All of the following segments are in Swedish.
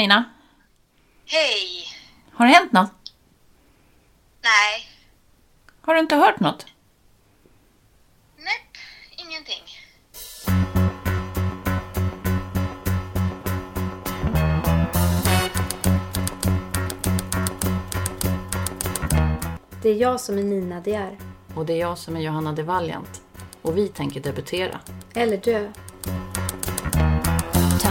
Nina! Hej! Har det hänt något? Nej. Har du inte hört något? Nej, ingenting. Det är jag som är Nina De är. Och det är jag som är Johanna de Valiant. Och vi tänker debutera. Eller dö.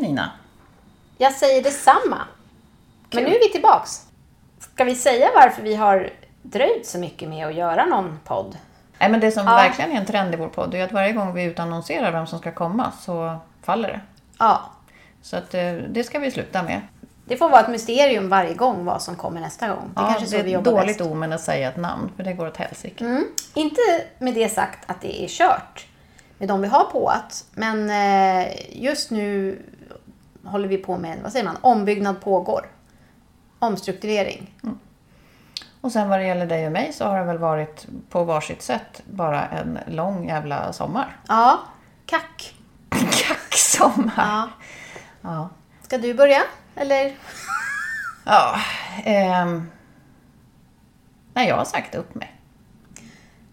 Nina. Jag säger detsamma. Men nu är vi tillbaks. Ska vi säga varför vi har dröjt så mycket med att göra någon podd? Nej, men det som Ja. verkligen är en trend i vår podd är att varje gång vi utannonserar vem som ska komma så faller det. Ja, Så att, eh, det ska vi sluta med. det får vara ett mysterium varje gång vad som kommer nästa gång. Det Ja, kanske är det vi är jobbar dåligt bäst. omen att säga ett namn, för det går åt helsike. Mm. Inte med det sagt att det är kört med de vi har påat. Men eh, just nu håller vi på med, vad säger man, ombyggnad pågår. Omstrukturering. Och sen vad det gäller dig och mig så har det väl varit på varsitt sätt bara en lång jävla sommar. Ja, kack. Kacksommar! Ja. Ja. Ska du börja? Eller? ja ehm. Nej, jag har sagt upp mig.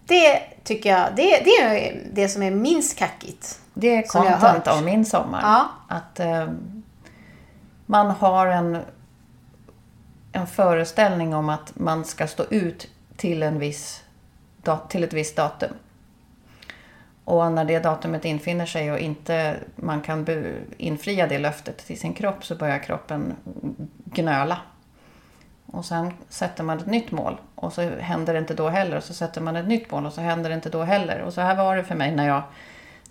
Det tycker jag, det, det är det som är minst kackigt. Det är content av min sommar. Ja. Att eh, man har en, en föreställning om att man ska stå ut till, en viss, till ett visst datum. Och när det datumet infinner sig och inte man kan infria det löftet till sin kropp så börjar kroppen gnöla. Och sen sätter man ett nytt mål och så händer det inte då heller. Och så sätter man ett nytt mål och så händer det inte då heller. Och så här var det för mig när jag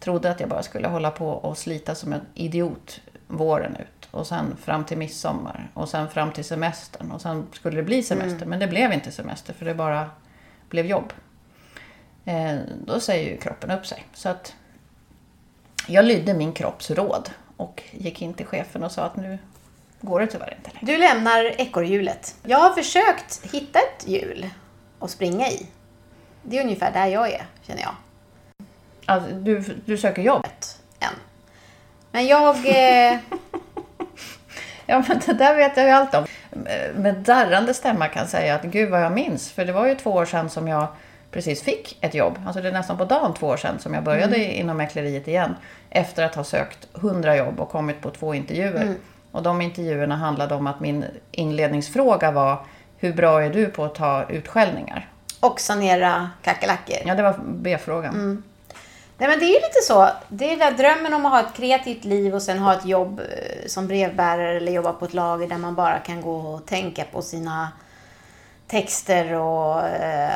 trodde att jag bara skulle hålla på och slita som en idiot våren ut. Och sen fram till midsommar. Och sen fram till semestern. Och sen skulle det bli semester. Men det blev inte semester för det bara blev jobb. Eh, då säger ju kroppen upp sig. Så att jag lydde min kropps råd. Och gick in till chefen och sa att nu går det tyvärr inte längre. Du lämnar ekorrhjulet. Jag har försökt hitta ett hjul att springa i. Det är ungefär där jag är, känner jag. Alltså, du, du söker jobb. Än. Men jag... Eh, Ja, men det där vet jag ju allt om. Med darrande stämma kan jag säga att gud vad jag minns. För det var ju två år sedan som jag precis fick ett jobb. Alltså det är nästan på dagen två år sedan som jag började inom mäkleriet igen. Efter att ha sökt hundra jobb och kommit på två intervjuer. Och de intervjuerna handlade om att min inledningsfråga var Hur bra är du på att ta utskällningar? och sanera kackerlackor. Ja, det var B-frågan. Nej men det är ju lite så. Det är den drömmen om att ha ett kreativt liv och sen ha ett jobb eh, som brevbärare eller jobba på ett lager där man bara kan gå och tänka på sina texter och eh,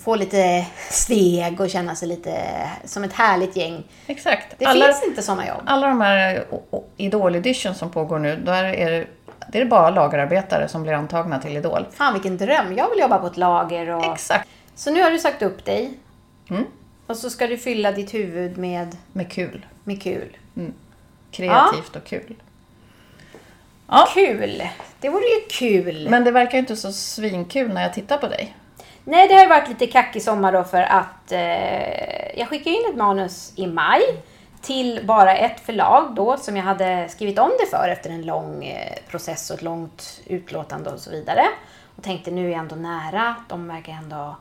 få lite sveg och känna sig lite som ett härligt gäng. Exakt. Det Alla- finns inte sådana jobb. alla de här Idol-edition som pågår nu, där är det, det är bara lagerarbetare som blir antagna till Idol. Fan vilken dröm. Jag vill jobba på ett lager och... Exakt. Så nu har du sagt upp dig. Mm. Och så ska du fylla ditt huvud med, Med kul. med kul. Kreativt och kul. Ja, Kul! Det vore ju kul. men det verkar inte så svinkul när jag tittar på dig. Nej, det har ju varit lite kackig sommar då för att eh, jag skickade in ett manus i maj till bara ett förlag då som jag hade skrivit om det för efter en lång eh, process och ett långt utlåtande och så vidare. Och tänkte nu är jag ändå nära, de verkar ändå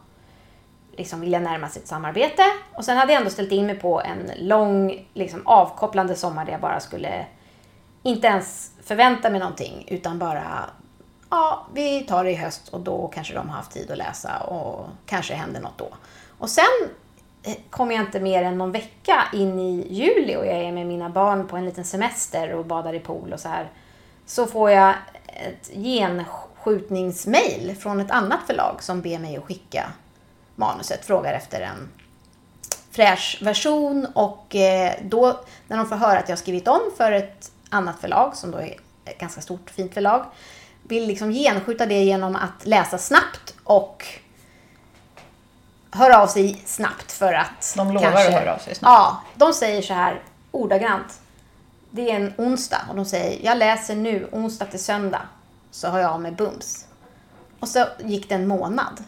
liksom vilja närma sig ett samarbete. Och sen hade jag ändå ställt in mig på en lång liksom avkopplande sommar där jag bara skulle inte ens förvänta mig någonting utan bara ja, vi tar det i höst och då kanske de har haft tid att läsa och kanske händer något då. Och sen eh, kom jag inte mer än någon vecka in i juli och jag är med mina barn på en liten semester och badar i pool och så här. Så får jag ett genskjutningsmail från ett annat förlag som ber mig att skicka manuset, frågar efter en fräsch version och eh, då när de får höra att jag har skrivit om för ett annat förlag som då är ett ganska stort fint förlag vill liksom genskjuta det genom att läsa snabbt och höra av sig snabbt för att De lovar att höra av sig snabbt. Ja, de säger så här ordagrant. Det är en onsdag och de säger jag läser nu onsdag till söndag så har jag av mig bums. Och så gick det en månad.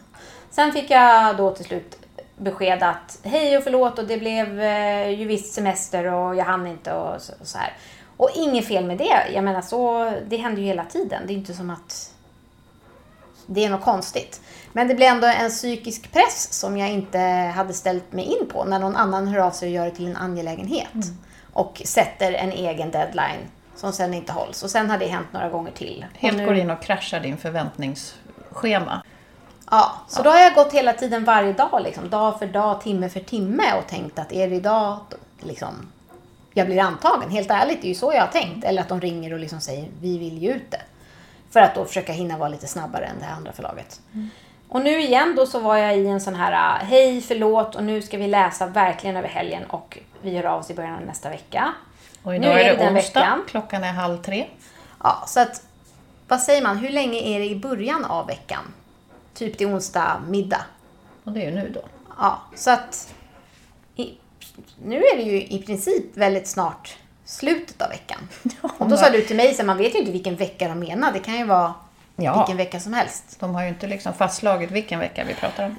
Sen fick jag då till slut besked att hej och förlåt och det blev eh, ju visst semester och jag hann inte och så, och så här. Och inget fel med det. Jag menar så, det händer ju hela tiden. Det är inte som att det är något konstigt. Men det blir ändå en psykisk press som jag inte hade ställt mig in på när någon annan hör av sig och gör det till en angelägenhet. Och sätter en egen deadline som sen inte hålls. Och sen har det hänt några gånger till. Helt nu- går in och kraschar din förväntningsschema. Ja, så då har jag gått hela tiden varje dag, liksom, dag för dag, timme för timme och tänkt att är det idag liksom, jag blir antagen? Helt ärligt, det är ju så jag har tänkt. Eller att de ringer och liksom säger vi vill ge ut det. För att då försöka hinna vara lite snabbare än det här andra förlaget. Och nu igen då så var jag i en sån här äh, hej förlåt och nu ska vi läsa verkligen över helgen och vi hör av oss i början av nästa vecka. Och Nu idag är är det det den onsdag, veckan. klockan är halv tre. Ja, så att vad säger man, hur länge är det i början av veckan? Typ till onsdag middag. Och det är ju nu då. Ja, så att i, nu är det ju i princip väldigt snart slutet av veckan. Och då sa du till mig, så man vet ju inte vilken vecka de menar. Det kan ju vara Ja. vilken vecka som helst. De har ju inte liksom fastslagit vilken vecka vi pratar om.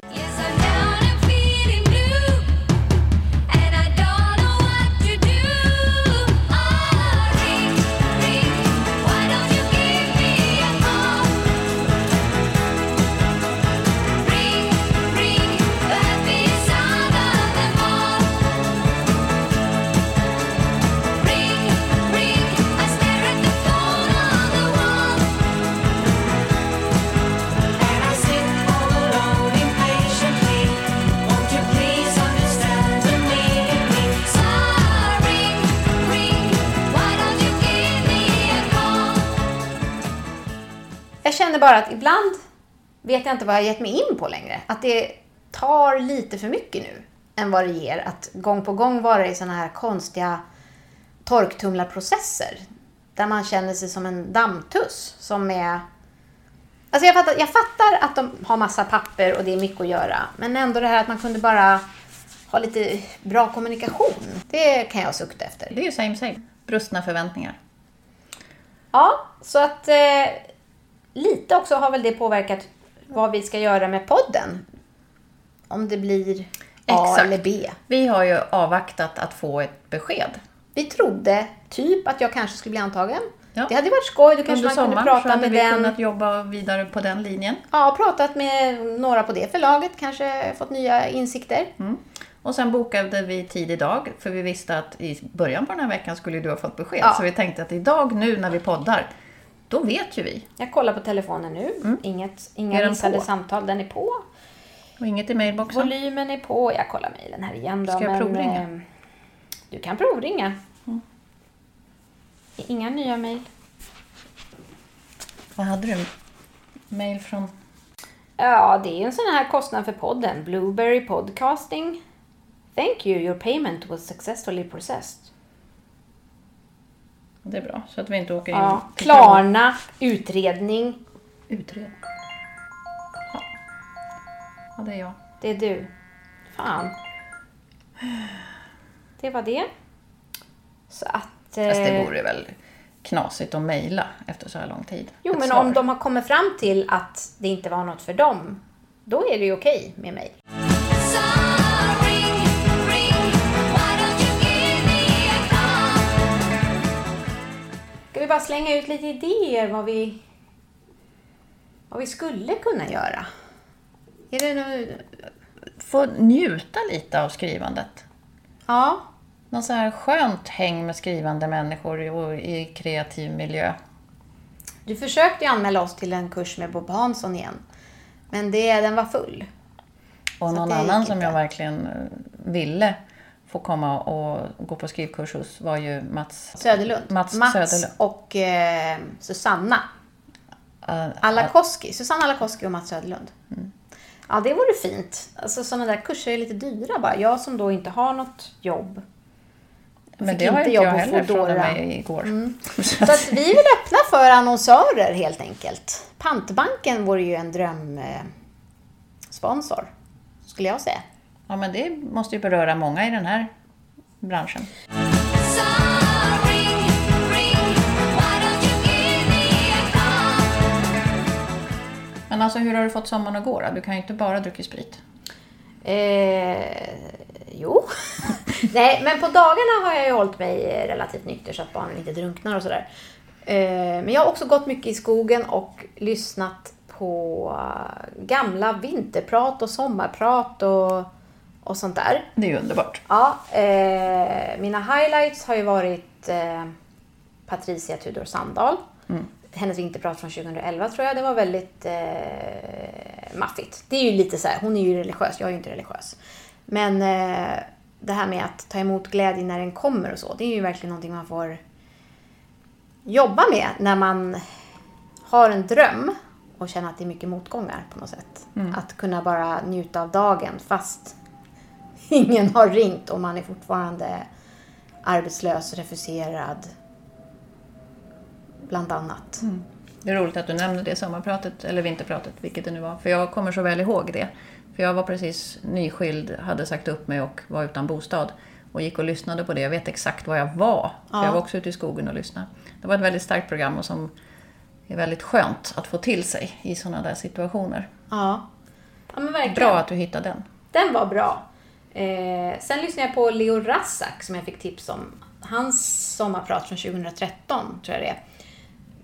Bara att ibland vet jag inte vad jag har gett mig in på längre. Att det tar lite för mycket nu än vad det ger. Att gång på gång vara i såna här konstiga torktumlarprocesser. Där man känner sig som en dammtuss som är... Alltså jag fattar, jag fattar att de har massa papper och det är mycket att göra. Men ändå det här att man kunde bara ha lite bra kommunikation. Det kan jag sukta efter. Det är ju same same. Brustna förväntningar. Ja, så att eh, lite också har väl det påverkat vad vi ska göra med podden. Om det blir A Exakt. eller B. Vi har ju avvaktat att få ett besked. Vi trodde typ att jag kanske skulle bli antagen. Ja. Det hade varit skoj. Då kanske Under man kunde prata med vi den. kunnat jobba vidare på den linjen. Ja, pratat med några på det förlaget. Kanske fått nya insikter. Och sen bokade vi tid idag, för vi visste att i början på den här veckan skulle du ha fått besked. Ja. Så vi tänkte att idag, nu när vi poddar, då vet ju vi. Jag kollar på telefonen nu. Inget, Är inga missade samtal. Den är på. Och inget i mailboxen. Volymen är på. Jag kollar mejlen här igen då. Ska jag men, provringa? eh, Du kan provringa. Inga nya mejl. Vad hade du? Mail från... Ja, det är en sån här kostnad för podden. Blueberry Podcasting. Thank you, your payment was successfully processed. Det är bra, så att vi inte åker in Ja, till Klarna, utredning. Utred. Ja. ja, det är jag. Det är du. Fan. Det var det. Så att... Fast det eh, vore väl knasigt att mejla efter så här lång tid. Jo, Ett men svar. om de har kommit fram till att det inte var något för dem, då är det ju okej med mig. Vi bara slänga ut lite idéer vad vi, vad vi skulle kunna göra? Är det nu... Få njuta lite av skrivandet. Ja, Någon så här skönt häng med skrivande människor i, i kreativ miljö. du försökte ju anmäla oss till en kurs med Bob Hansson igen. Men det, den var full. Och Så någon annan som jag verkligen eh, ville få komma och gå på skrivkurs hos var ju Mats Söderlund. Mats, Söderlund. och eh, Susanna Eh, Alakoski. Susanna Alakoski och Mats Söderlund. Ja, Ja, det vore fint. Alltså sådana där kurser är lite dyra bara. Jag som då inte har något jobb. Men fick det har inte jag heller Foodora. mig igår. Så att vi vill öppna för annonsörer helt enkelt. Pantbanken vore ju en drömsponsor, skulle jag säga. Ja, men det måste ju beröra många i den här branschen. Men alltså hur har du fått sommaren att gå då? Du kan ju inte bara dricka sprit. Eh, jo. Nej, men på dagarna har jag ju hållit mig relativt nykter så att barnen inte drunknar och sådär. Eh, men jag har också gått mycket i skogen och lyssnat på gamla vinterprat och sommarprat och, och sånt där. Det är ju underbart. Ja, eh, mina highlights har ju varit eh, Patricia Tudor Sandahl. Hennes vinterprat från 2011 tror jag. Det var väldigt eh, maffigt. Det är ju lite så här, hon är ju religiös, jag är ju inte religiös. Men eh, det här med att ta emot glädje när den kommer och så, det är ju verkligen någonting man får jobba med när man har en dröm och känner att det är mycket motgångar på något sätt. Att kunna bara njuta av dagen fast ingen har ringt och man är fortfarande arbetslös, refuserad, bland annat. Det är roligt att du nämnde det sommarpratet, eller vinterpratet, vilket det nu var. För jag kommer så väl ihåg det. För jag var precis nyskild, hade sagt upp mig och var utan bostad. Och gick och lyssnade på det. Jag vet exakt var jag var. För Ja. jag var också ute i skogen och lyssnade. Det var ett väldigt starkt program och som är väldigt skönt att få till sig i sådana där situationer. Ja. ja men verkligen. Bra att du hittade den. Den var bra. Eh, sen lyssnade jag på Leo Rassak som jag fick tips om. Hans sommarprat från 2013 tror jag det är.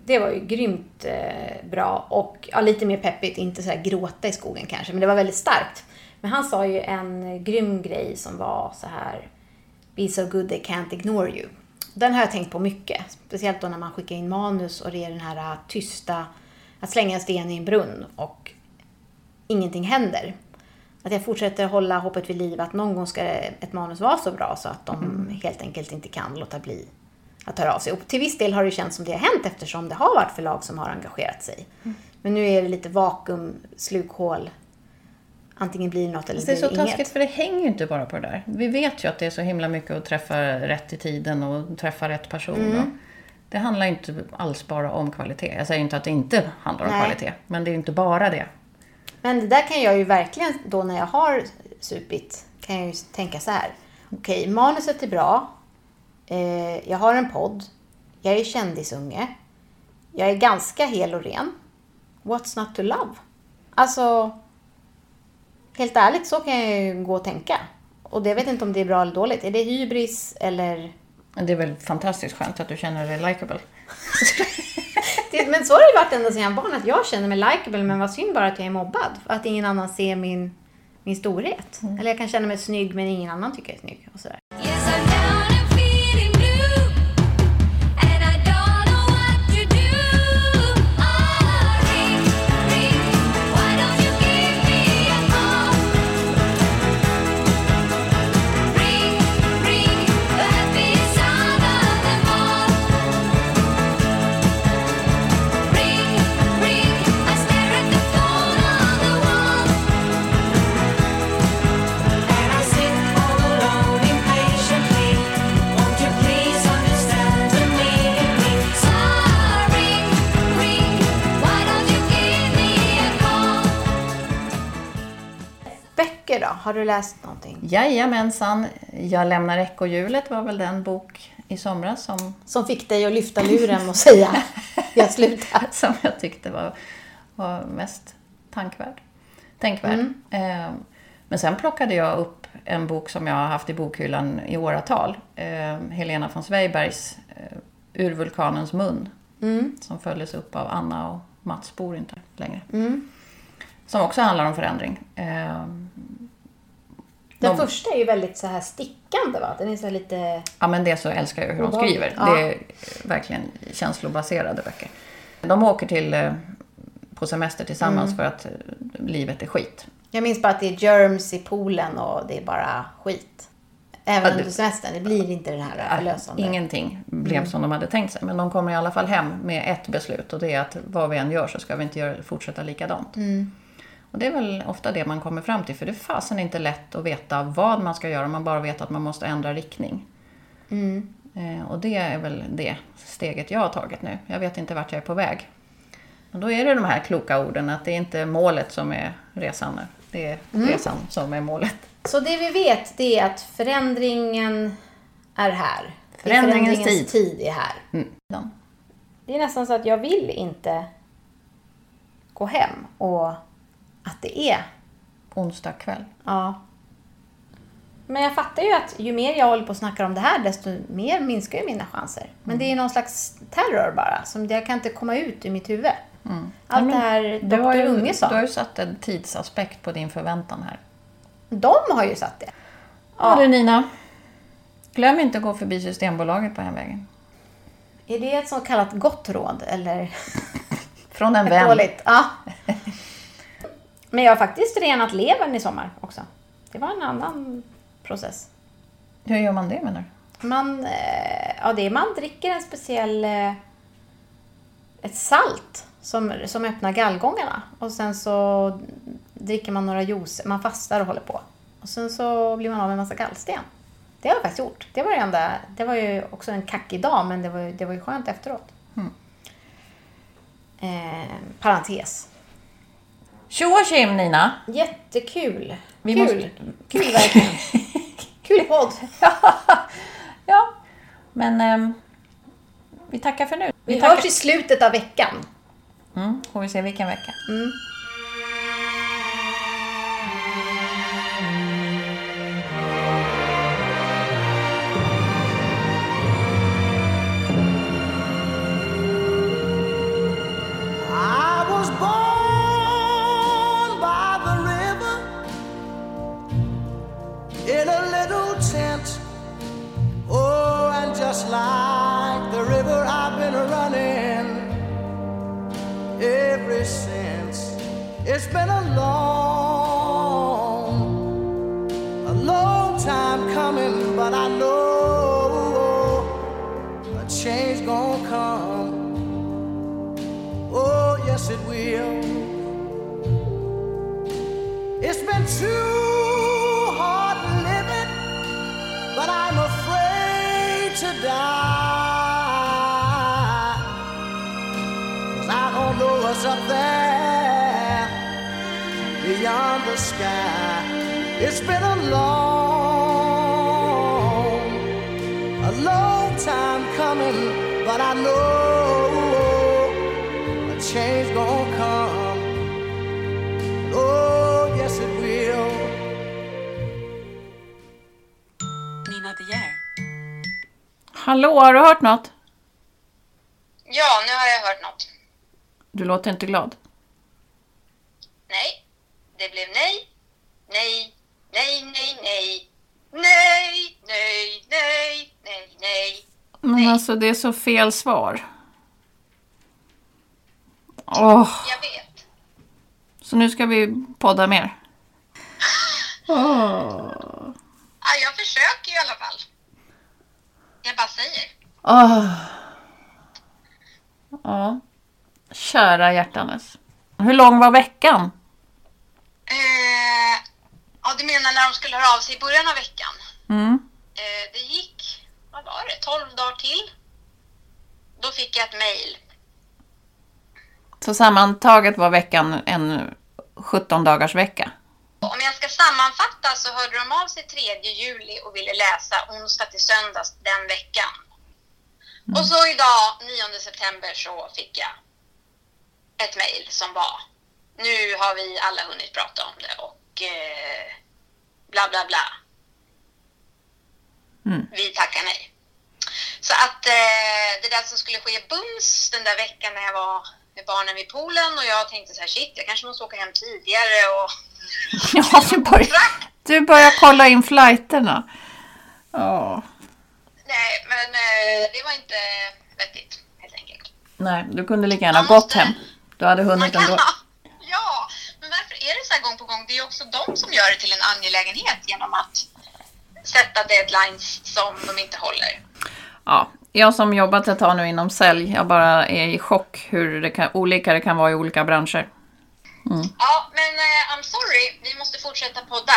Det var ju grymt eh, bra och ja, lite mer peppigt, inte så här gråta i skogen kanske, men det var väldigt starkt. Men han sa ju en grym grej som var så här Be so good they can't ignore you. Den har jag tänkt på mycket. Speciellt då när man skickar in manus och det är den här eh, tysta, att slänga en sten i en brunn och ingenting händer. Att jag fortsätter hålla hoppet vid liv att någon gång ska ett manus vara så bra så att de helt enkelt inte kan låta bli att höra av sig. Och till viss del har det känts som det har hänt eftersom det har varit förlag som har engagerat sig. Men nu är det lite vakuum, slukhål. Antingen blir det något eller Det är blir så det inget. taskigt för det hänger ju inte bara på det där. Vi vet ju att det är så himla mycket att träffa rätt i tiden och träffa rätt person. Mm. Det handlar inte alls bara om kvalitet. Jag säger inte att det inte handlar om Nej. kvalitet. Men det är inte bara det. Men det där kan jag ju verkligen, då när jag har supit, kan jag ju tänka så här. Okej, manuset är bra. Eh, jag har en podd. Jag är kändisunge. Jag är ganska hel och ren. What's not to love? Alltså, helt ärligt så kan jag ju gå och tänka. Och det vet inte om det är bra eller dåligt. Är det hybris eller... Det är väl fantastiskt skönt att du känner dig likable. Men så har det varit ända sedan jag var barn, att jag känner mig likable, men vad synd bara att jag är mobbad. Att ingen annan ser min, min storhet. Eller jag kan känna mig snygg, men ingen annan tycker jag är snygg. Och sådär. Har du läst någonting? Jajamensan. Jag lämnar ekorrhjulet var väl den bok i somras som, Som fick dig att lyfta luren och säga jag slutar. som jag tyckte var, var mest tankvärd. tänkvärd. Eh, Men sen plockade jag upp en bok som jag har haft i bokhyllan i åratal. Eh, Helena von Zweibergs eh, Ur vulkanens mun. Som följdes upp av Anna och Mats bor inte längre. Som också handlar om förändring. Den De- första är ju väldigt så här stickande va? Den är så lite... Ja, men det så älskar jag hur de skriver. Ja. Det är verkligen känslobaserade böcker. De åker till, eh, på semester tillsammans för att eh, livet är skit. Jag minns bara att det är germs i poolen och det är bara skit. Även Ja, det- under semestern. Det blir inte den här förlösande. Ingenting blev som de hade tänkt sig. Men de kommer i alla fall hem med ett beslut och det är att vad vi än gör så ska vi inte göra, fortsätta likadant. Och det är väl ofta det man kommer fram till. För det är fasen inte lätt att veta vad man ska göra. Man bara vet att man måste ändra riktning. Eh, och det är väl det steget jag har tagit nu. Jag vet inte vart jag är på väg. Och då är det de här kloka orden att det är inte målet som är resan. Det är resan som är målet. Så det vi vet det är att förändringen är här. Förändringens Förändringens tid är här. Ja. Det är nästan så att jag vill inte gå hem och att det är Onsdag kväll. Ja. Men jag fattar ju att ju mer jag håller på och snackar om det här, desto mer minskar ju mina chanser. Men det är någon slags terror bara, som jag kan inte komma ut ur mitt huvud. Allt Nej, det här Dr. ju, Unge du har sa, ju satt en tidsaspekt på din förväntan här. de har ju satt det. Ja du Nina. Glöm inte att gå förbi Systembolaget på hemvägen. Är det ett så kallat gott råd eller Från en vän. dåligt? Ja. Men jag har faktiskt renat levern i sommar också. Det var en annan process. Hur gör man det menar du? Man, eh, ja, det är, man dricker en speciell... Eh, ett salt som, som öppnar gallgångarna. Och sen så dricker man några juice. Man fastar och håller på. Och sen så blir man av med en massa gallsten. Det har jag faktiskt gjort. Det var, det enda, det var ju också en kackig dag, men det var, det var ju skönt efteråt. Eh, parentes. Tjo och tjim Nina! Jättekul. Vi Kul. måste- Kul verkligen. Kul podd. Ja, men ehm, vi tackar för nu. Vi tackar. hörs i slutet av veckan. Mm, får vi se vilken vecka. I It's been a long, sky. It's been a long, a long time coming, but I know a change gonna come. Oh, yes, it will. Nina De Geer. Hallå, har du hört något? Ja, nu har jag hört något. Du låter inte glad. Nej. Det blev nej. Nej. Nej, nej, nej. Nej, nej, nej, nej, nej. Men alltså, det är så fel svar. Åh, Jag vet. så nu ska vi podda mer. Ja, jag försöker i alla fall. Jag bara säger. Åh. Ja. Kära hjärtanes. Hur lång var veckan? Eh, ja, du menar när de skulle höra av sig i början av veckan? Mm. Eh, det gick, vad var det, 12 dagar till. Då fick jag ett mejl. Så sammantaget var veckan en 17 dagars vecka. Om jag ska sammanfatta så hörde de av sig 3 juli och ville läsa onsdag till söndags den veckan. Och så idag, 9 september, så fick jag ett mejl som var Nu har vi alla hunnit prata om det och eh, bla bla bla. Mm. Vi tackar nej. Så att eh, det där som skulle ske bums den där veckan när jag var med barnen vid poolen och jag tänkte så här shit, jag kanske måste åka hem tidigare och Ja, du börjar, du börjar kolla in flighterna. Ja. Nej, men eh, det var inte vettigt helt enkelt. Nej, du kunde lika gärna Man gått måste- hem. Du hade hunnit ändå. Är det så här gång på gång? Det är också de som gör det till en angelägenhet genom att sätta deadlines som de inte håller. Ja, jag som jobbat ett tag nu inom sälj, jag bara är i chock hur det kan, olika det kan vara i olika branscher. Ja, men eh, I'm sorry. Vi måste fortsätta podda.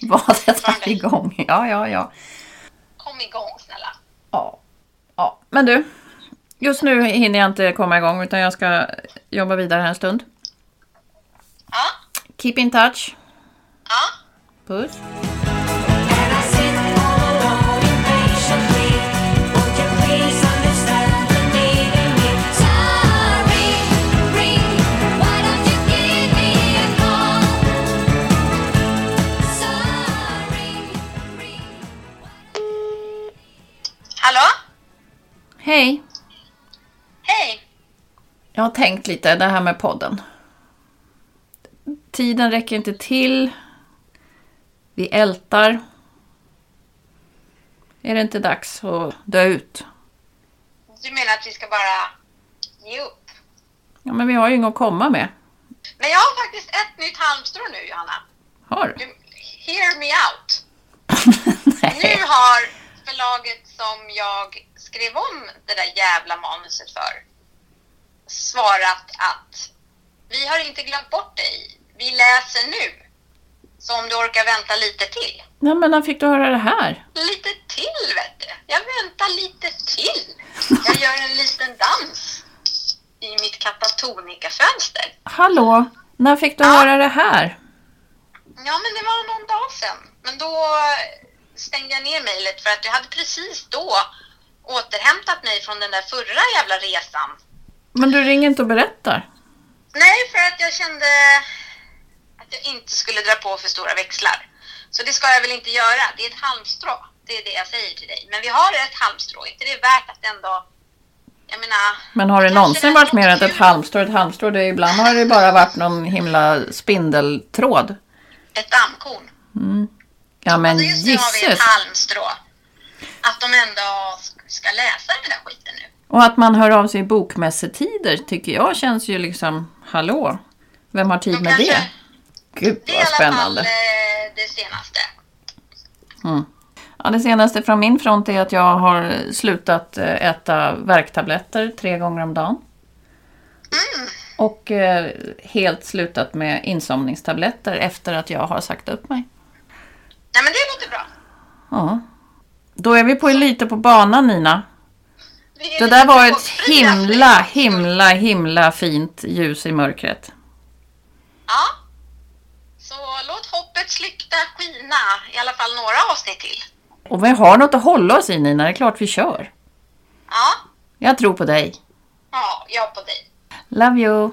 Vadet är igång. Ja, ja, ja. Kom igång snälla. Ja. ja. Men du, just nu hinner jag inte komma igång utan jag ska jobba vidare här en stund. Ja, Keep in touch. ja. Puss. Hallå? Hej. Hej. Jag har tänkt lite det här med podden. Tiden räcker inte till. Vi ältar. Är det inte dags att dö ut? Du menar att vi ska bara ge upp? Ja, men vi har ju inget att komma med. Men jag har faktiskt ett nytt halmstrå nu, Johanna. Har du? Hear me out. Nu har förlaget som jag skrev om det där jävla manuset för svarat att vi har inte glömt bort dig. Vi läser nu. Så om du orkar vänta lite till. Nej, men när fick du höra det här? Lite till vet du. Jag väntar lite till. Jag gör en liten dans i mitt katatonika-fönster. Hallå? När fick du Ja. höra det här? Ja, men det var någon dag sedan. Men då stängde jag ner mejlet för att jag hade precis då återhämtat mig från den där förra jävla resan. Men du ringer inte och berättar? Nej, för att jag kände jag inte skulle dra på för stora växlar. Så det ska jag väl inte göra. Det är ett halmstrå. Det är det jag säger till dig. Men vi har ett halmstrå. inte det är värt att ändå... Jag menar... Men har det kanske någonsin varit mer än ett halmstrå? Ett halmstrå, det är, ibland har det bara varit någon himla spindeltråd. Ett dammkorn. Ja, men Och just nu har vi ett halmstrå. Att de ändå ska läsa den där skiten nu. Och att man hör av sig i bokmässetider tycker jag känns ju liksom, hallå, vem har tid De med det? Gud Det är i vad alla fall spännande. eh, det senaste. Ja, det senaste från min front är att jag har slutat eh, äta värktabletter tre gånger om dagen. Mm. Och eh, helt slutat med insomningstabletter efter att jag har sagt upp mig. Nej men det låter bra. Ja. Då är vi på lite på banan Nina. Det där var ett himla, himla, himla fint ljus i mörkret. Ja. Så låt hoppets lykta skina i alla fall några avsnitt till. Och vi har något att hålla oss i Nina, det är klart vi kör. Ja. Jag tror på dig. Ja, jag på dig. Love you.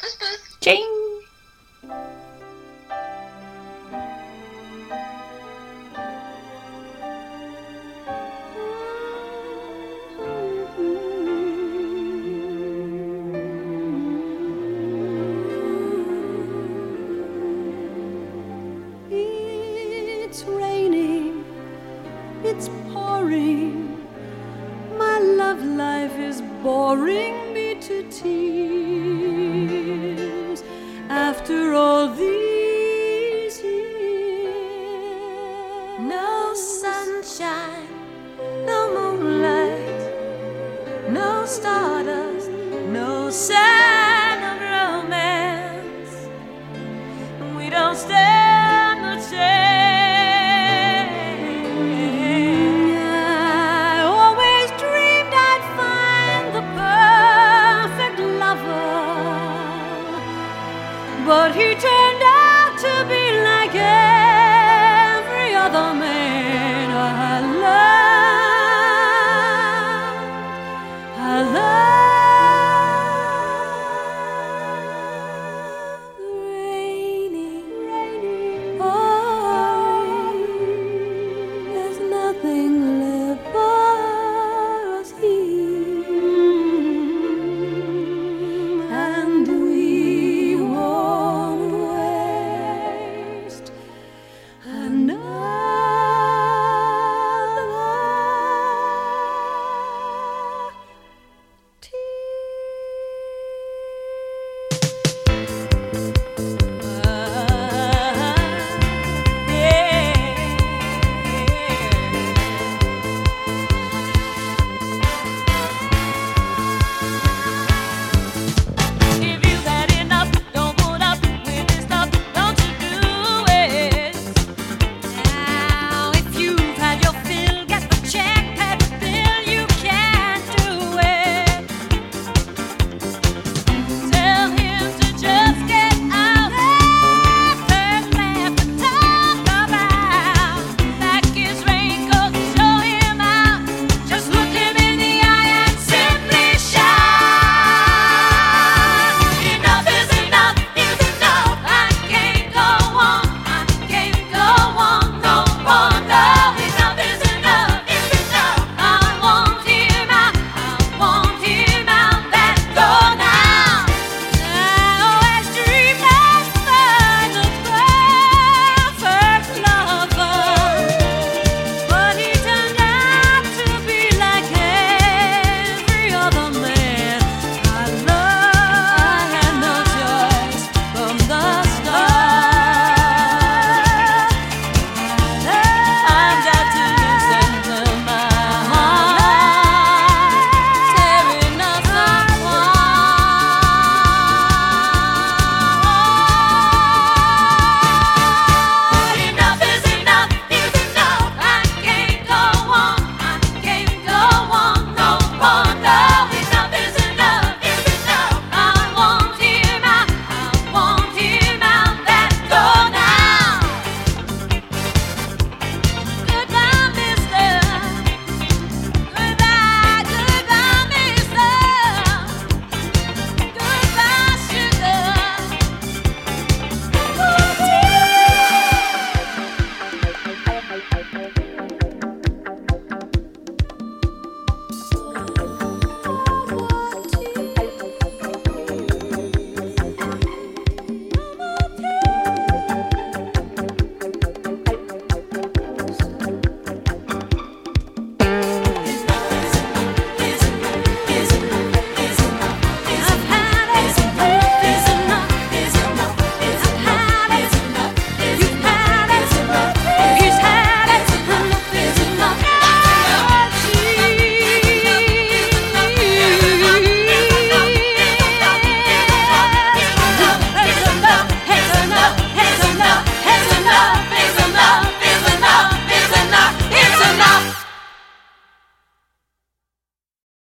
Puss puss. Tjing! It's pouring. My love life is boring me to tears. After all these